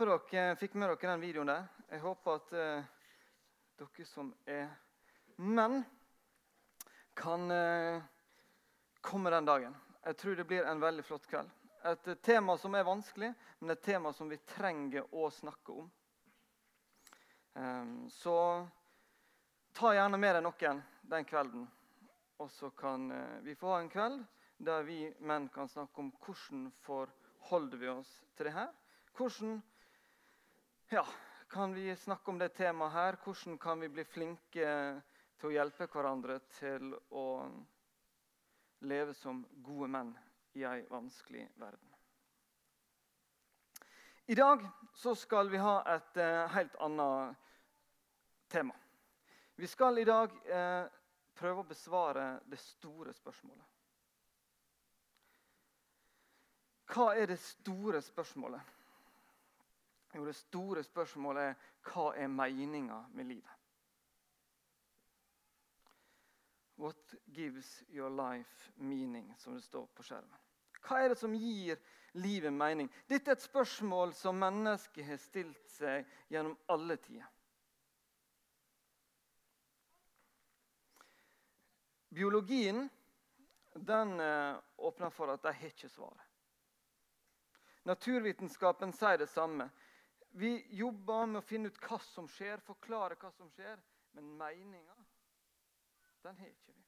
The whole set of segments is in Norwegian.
håper dere fikk med dere den videoen der. Jeg håper at uh, dere som er menn, kan uh, komme den dagen. Jeg tror det blir en veldig flott kveld. Et tema som er vanskelig, men et tema som vi trenger å snakke om. Um, så ta gjerne med deg noen den kvelden. Og så kan uh, vi få ha en kveld der vi menn kan snakke om hvordan forholder vi oss til det her. Hvordan ja, kan vi snakke om det temaet her? Hvordan kan vi bli flinke til å hjelpe hverandre til å leve som gode menn i ei vanskelig verden. I dag så skal vi ha et eh, helt annet tema. Vi skal i dag eh, prøve å besvare det store spørsmålet. Hva er det store spørsmålet? Jo, det store spørsmålet er hva er meninga med livet? What gives your life meaning, som det står på skjermen. Hva er det som gir livet mening? Dette er et spørsmål som mennesket har stilt seg gjennom alle tider. Biologien den eh, åpner for at de har ikke svaret. Naturvitenskapen sier det samme. Vi jobber med å finne ut hva som skjer, forklare hva som skjer. Men meninga den har ikke vi.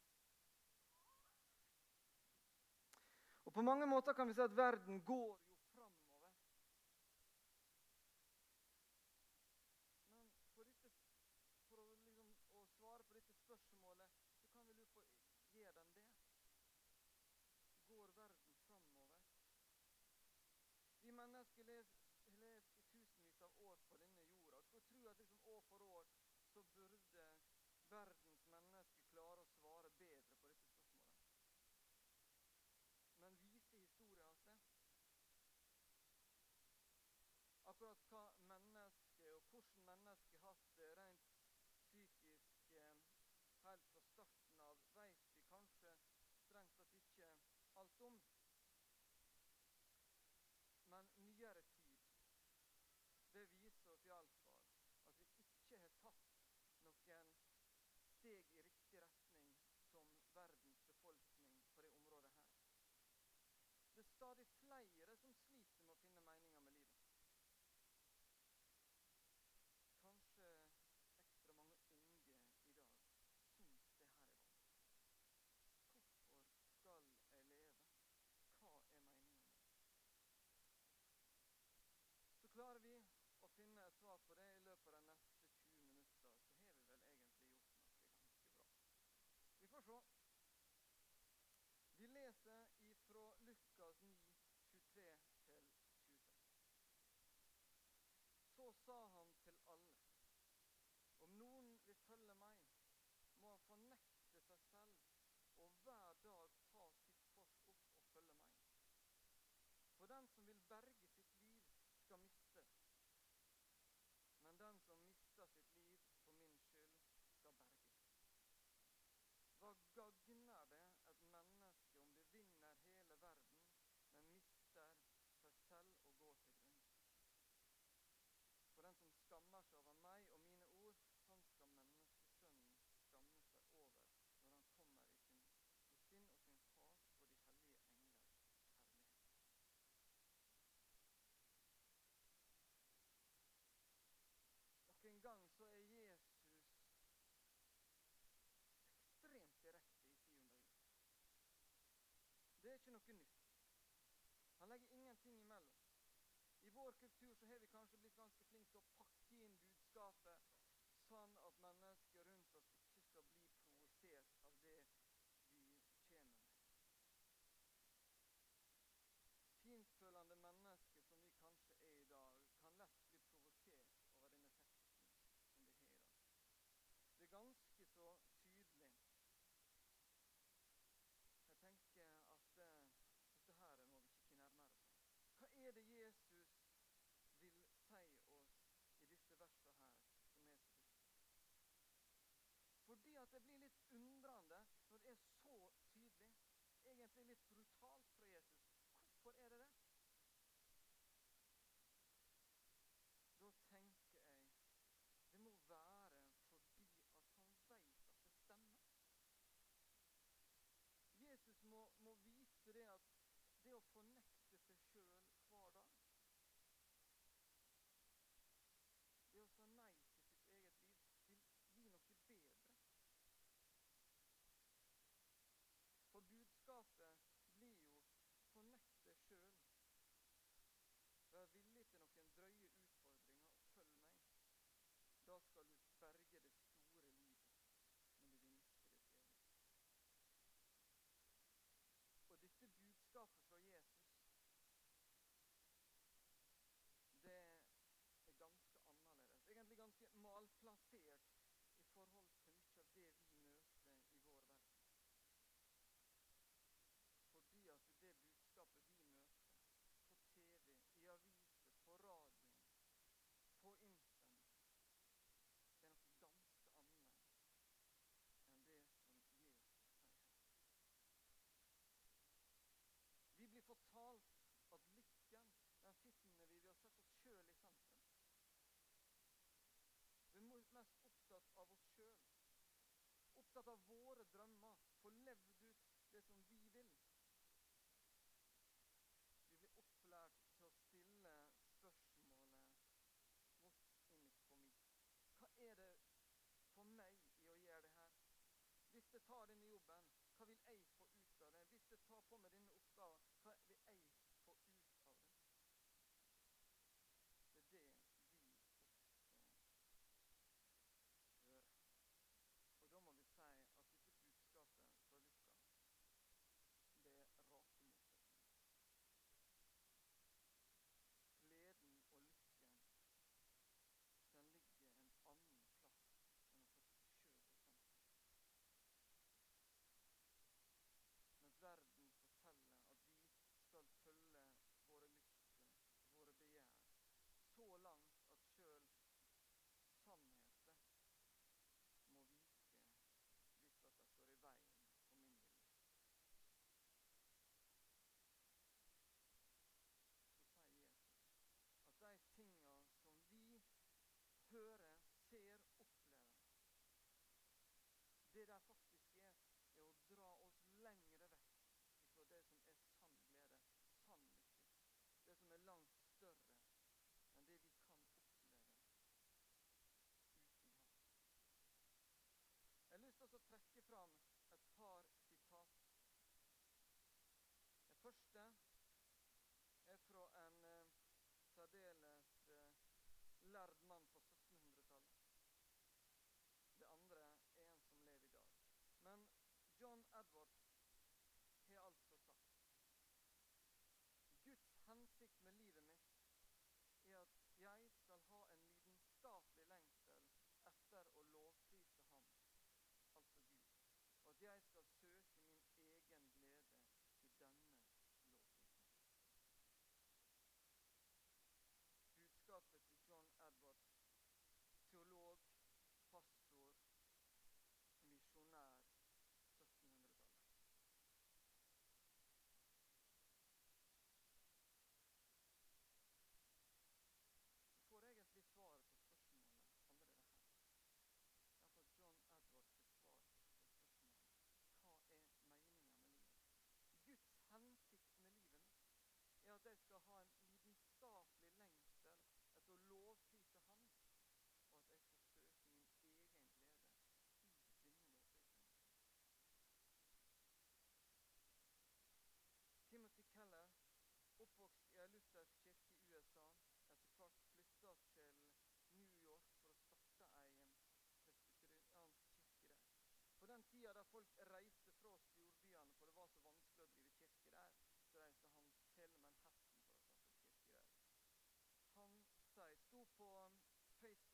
Og På mange måter kan vi si at verden går jo framover. Men for, dette, for å, liksom, å, svare på dette spørsmålet så kan vi lure på gjør den det. Går verden framover? Vi mennesker har levd i tusenvis av år på denne jorda. Skulle tro at liksom år for år så burde verden klare å svare bedre på dette spørsmålet. Men viser historien oss det? Akkurat hva mennesket og hvordan mennesket har hatt det rent psykisk eh, helt fra starten av, vet vi kanskje strengt tatt ikke alt om. Men nyere tid det viser oss iallfall at vi ikke har tatt noen steg i riktig retning som verdens befolkning på det området her. Det er stadig flere som sliter med å finne meninga med livet. Kanskje ekstra mange unge i dag syns det her er vanskelig. Hvorfor skal jeg leve? Hva er meninga med det? Så klarer vi å finne et svar på det i løpet av den neste får se. Vi leser ifra Lukas 9, 23 26. Så sa han til alle. Om noen vil følge meg, må han fornekte seg selv og hver dag ta sitt kors opp og følge meg. For den som vil berge sitt liv, skal miste. Men den som mister sitt liv for min skyld, skal berge hva gagner det et menneske om det vinner hele verden, men mister seg selv og går til grunne? For den som skammer seg over meg og mine ord, han skal menneskesønnen skamme seg over når han kommer i sin, i sin og sin fars og de hellige engler herlighet. Nok en gang så er Jesus Det er ikke noe nytt. Han legger ingenting imellom. I vår kultur så har vi kanskje blitt ganske flinke til å pakke budskapet sånn at mennesker rundt oss ikke skal bli provosert av det vi kommer med. Fintfølende mennesker som vi kanskje er i dag, kan lett bli provosert over denne teksten som vi har i dag. Det er ganske så er det Jesus vil si oss i disse versene her, som er så viktig? Fordi at det blir litt undrende når det er så tydelig, egentlig litt brutalt fra Jesus. Hvorfor er det det? apóstol mest opptatt av oss sjøl. Opptatt av våre drømmer, få levd ut det som vi vil. Vi blir opplært til å stille spørsmålet What's in it for me? Hva er det for meg i å gjøre det her? Hvis jeg tar denne jobben, hva vil jeg få ut av det? Hvis jeg tar på meg denne det der faktisk er, er å dra oss lengre vekk fra det som er sann glede, sann lykke. Det som er langt større enn det vi kan oppleve uten ham. Jeg har lyst til å trekke fram et par sitat. Det første er fra en eh, særdeles eh, lærd ya es tida der folk reiste fra storbyene, for det var så vanskelig å drive kirke der, så reiste han til Manhattan for å starte kirke der. Han sier, sto på um, Facebook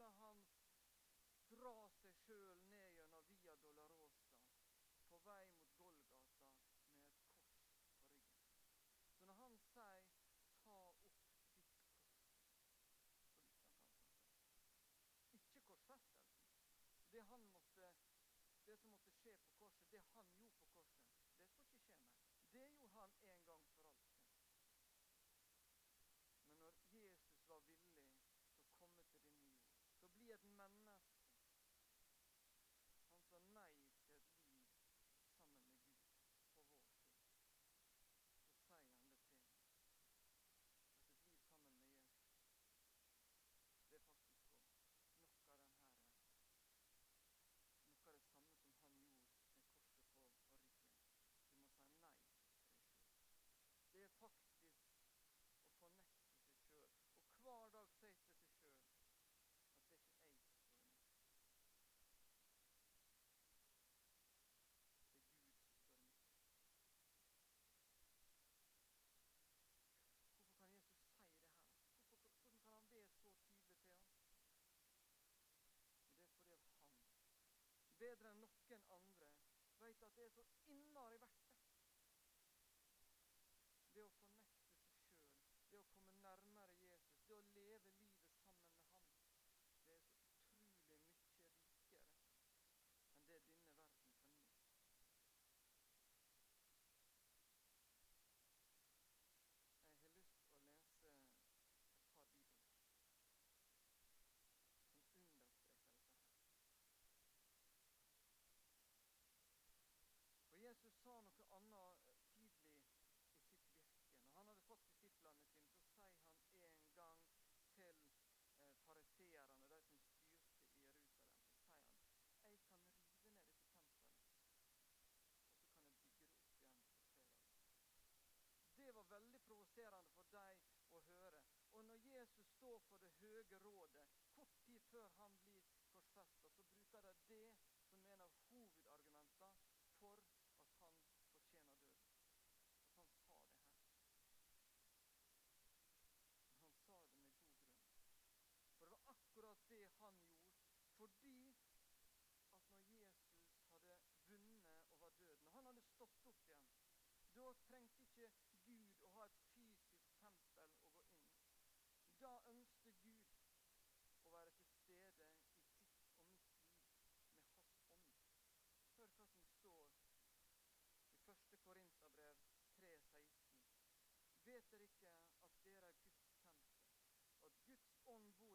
skulle han dra seg sjøl ned gjennom Via Dolorosa på vei mot Golgata med et kors på ryggen. Så når han sier 'ta opp ditt kors', så lytter han til. Ikke korsfestelsen. Det, han måtte, det som måtte skje på korset, det han gjorde på korset, det får ikke skje mer. Det gjorde han en gang før. mennene bedre enn noen andre, veit at det er så innmari verdt irriterende for dem å høre. Og når Jesus står for det høye rådet kort tid før han blir korsfesta, så bruker de det som en av hovedargumentene for at han fortjener død At han sa det her. Men han sa det med god grunn. For det var akkurat det han gjorde. Fordi at når Jesus hadde vunnet over døden, og han hadde stått opp igjen, da trengte ikke fatter ikke at dere er Guds tempel, at Guds ånd bor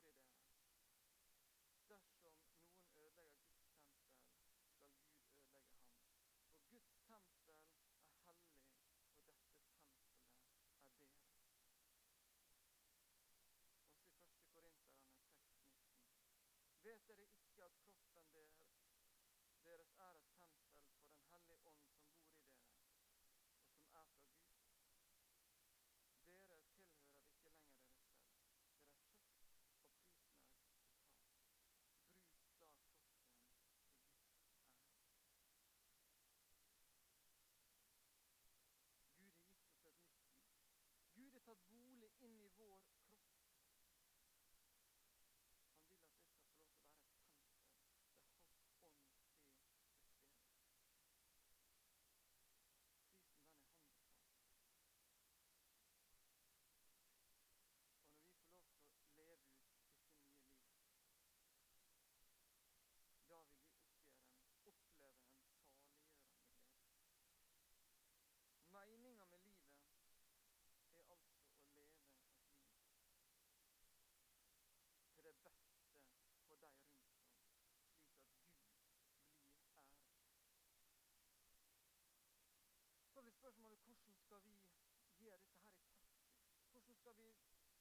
gjøre dette her i praksis? Hvordan skal vi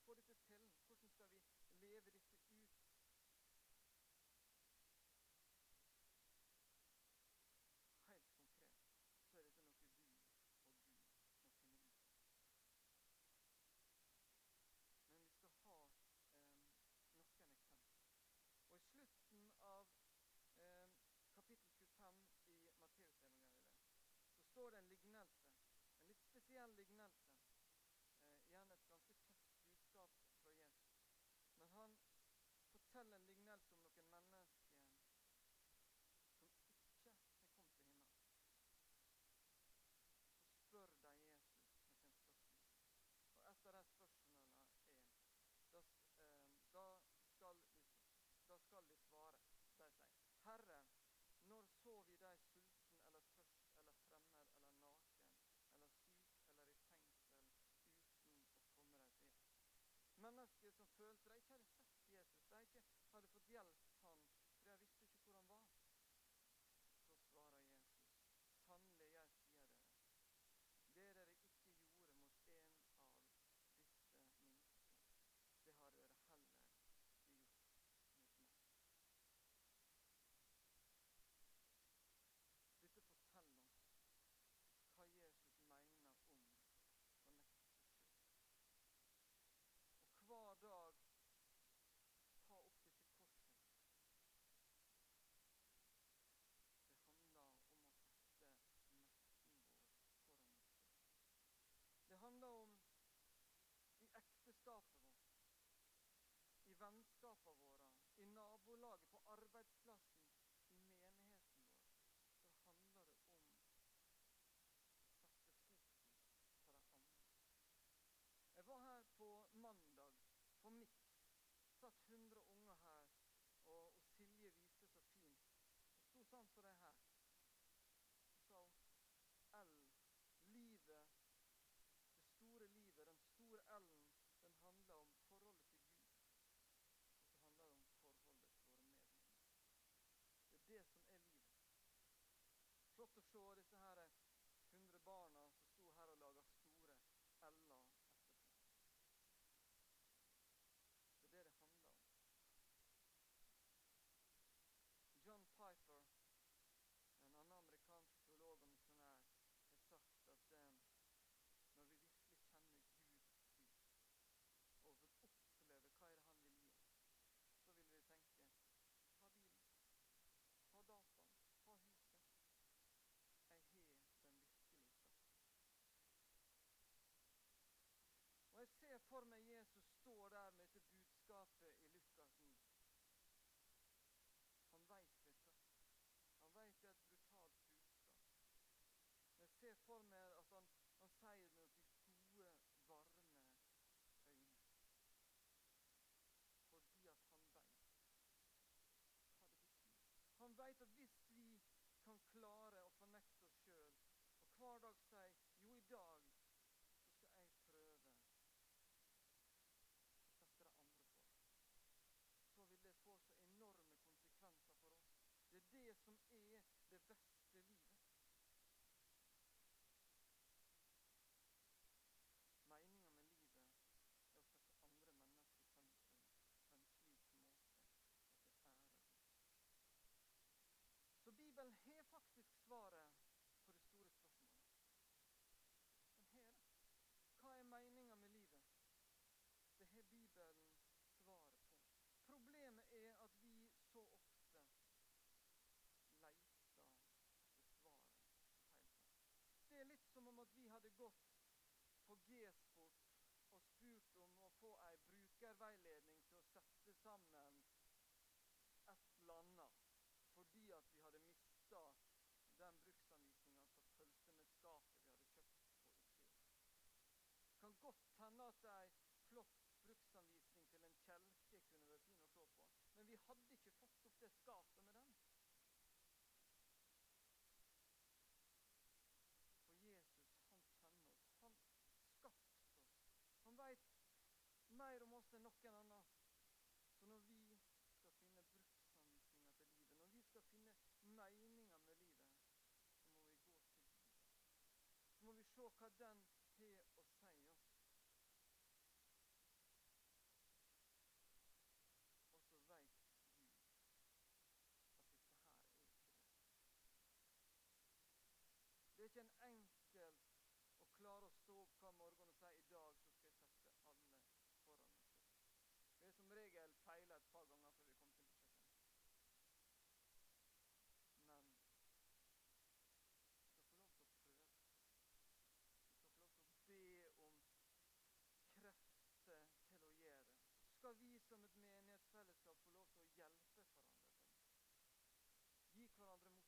få dette til? Hvordan skal vi leve dette Ireland hadde fått hjelp han, for de visste ikke hvor han var. Så svarer Jesus, sannelig, jeg sier dere, det dere ikke gjorde mot en av disse minste, det har dere heller ikke gjort mot meg. Dette forteller oss hva Jesus mener om fornektelse sjøl. Og hver dag ta opp dette korset. Det handler om å sette makten vår foran oss sjøl. Det handler om i ekteskapet vårt, i vennskapene våre, i nabolaget, på arbeidsplassen, i menigheten vår. Så handler det om å sette foten på de andre. Jeg var her på mandag, på Mix. Satt 100 unger her, og, og Silje viste så fint. Det sto sånn som det her. Så sa hun L, livet, Flott å se disse står der med dette budskapet i Lukas 9. Han veit det tøft. Han veit det er et brutalt budskap. Men jeg ser for meg at han, han sier det med gode, varme øyne. Fordi at han veit hva det betyr. Han veit at hvis vi kan klare å fornekte oss sjøl, og hver dag si jo, i dag så skal jeg prøve å sette det andre for, så vil det få så enorme konsekvenser for oss. Det er det som er det beste livet. Meninga med livet er å sette andre mennesker i sentrum på en slik måte at det ærer Gud. Så Bibelen har faktisk svaret på det store spørsmålet. Den har det. Hva er meninga med livet? Det har Bibelen svaret på. Er at vi så ofte leter etter svaret på feil plass. Det er litt som om at vi hadde gått på G-sport og spurt om å få ei brukerveiledning til å sette sammen et eller annet fordi at vi hadde mista den bruksanvisninga på pølse med skapet vi hadde kjøpt på Ikea. Det kan godt hende at ei flott bruksanvisning til en kjelke kunne vært fin å se på, men vi hadde ikke fått opp det skapet med den. For Jesus, han kjenner oss. Han skapte oss. Han veit mer om oss enn noen annen. Så når vi skal finne bruksanvisninga til livet, når vi skal finne meninga med livet, så må vi gå til Bibelen. Så må vi se hva den ikke en enkel å klare å stå opp hver morgen og si i dag så skal jeg sette alle foran meg selv. Vi har som regel feila et par ganger før vi kom til budsjettet. Men vi skal få lov til å prøve. Vi skal få lov til å be om krefter til å gjøre det. Skal vi som et menighetsfellesskap få lov til å hjelpe hverandre? Gi hverandre mot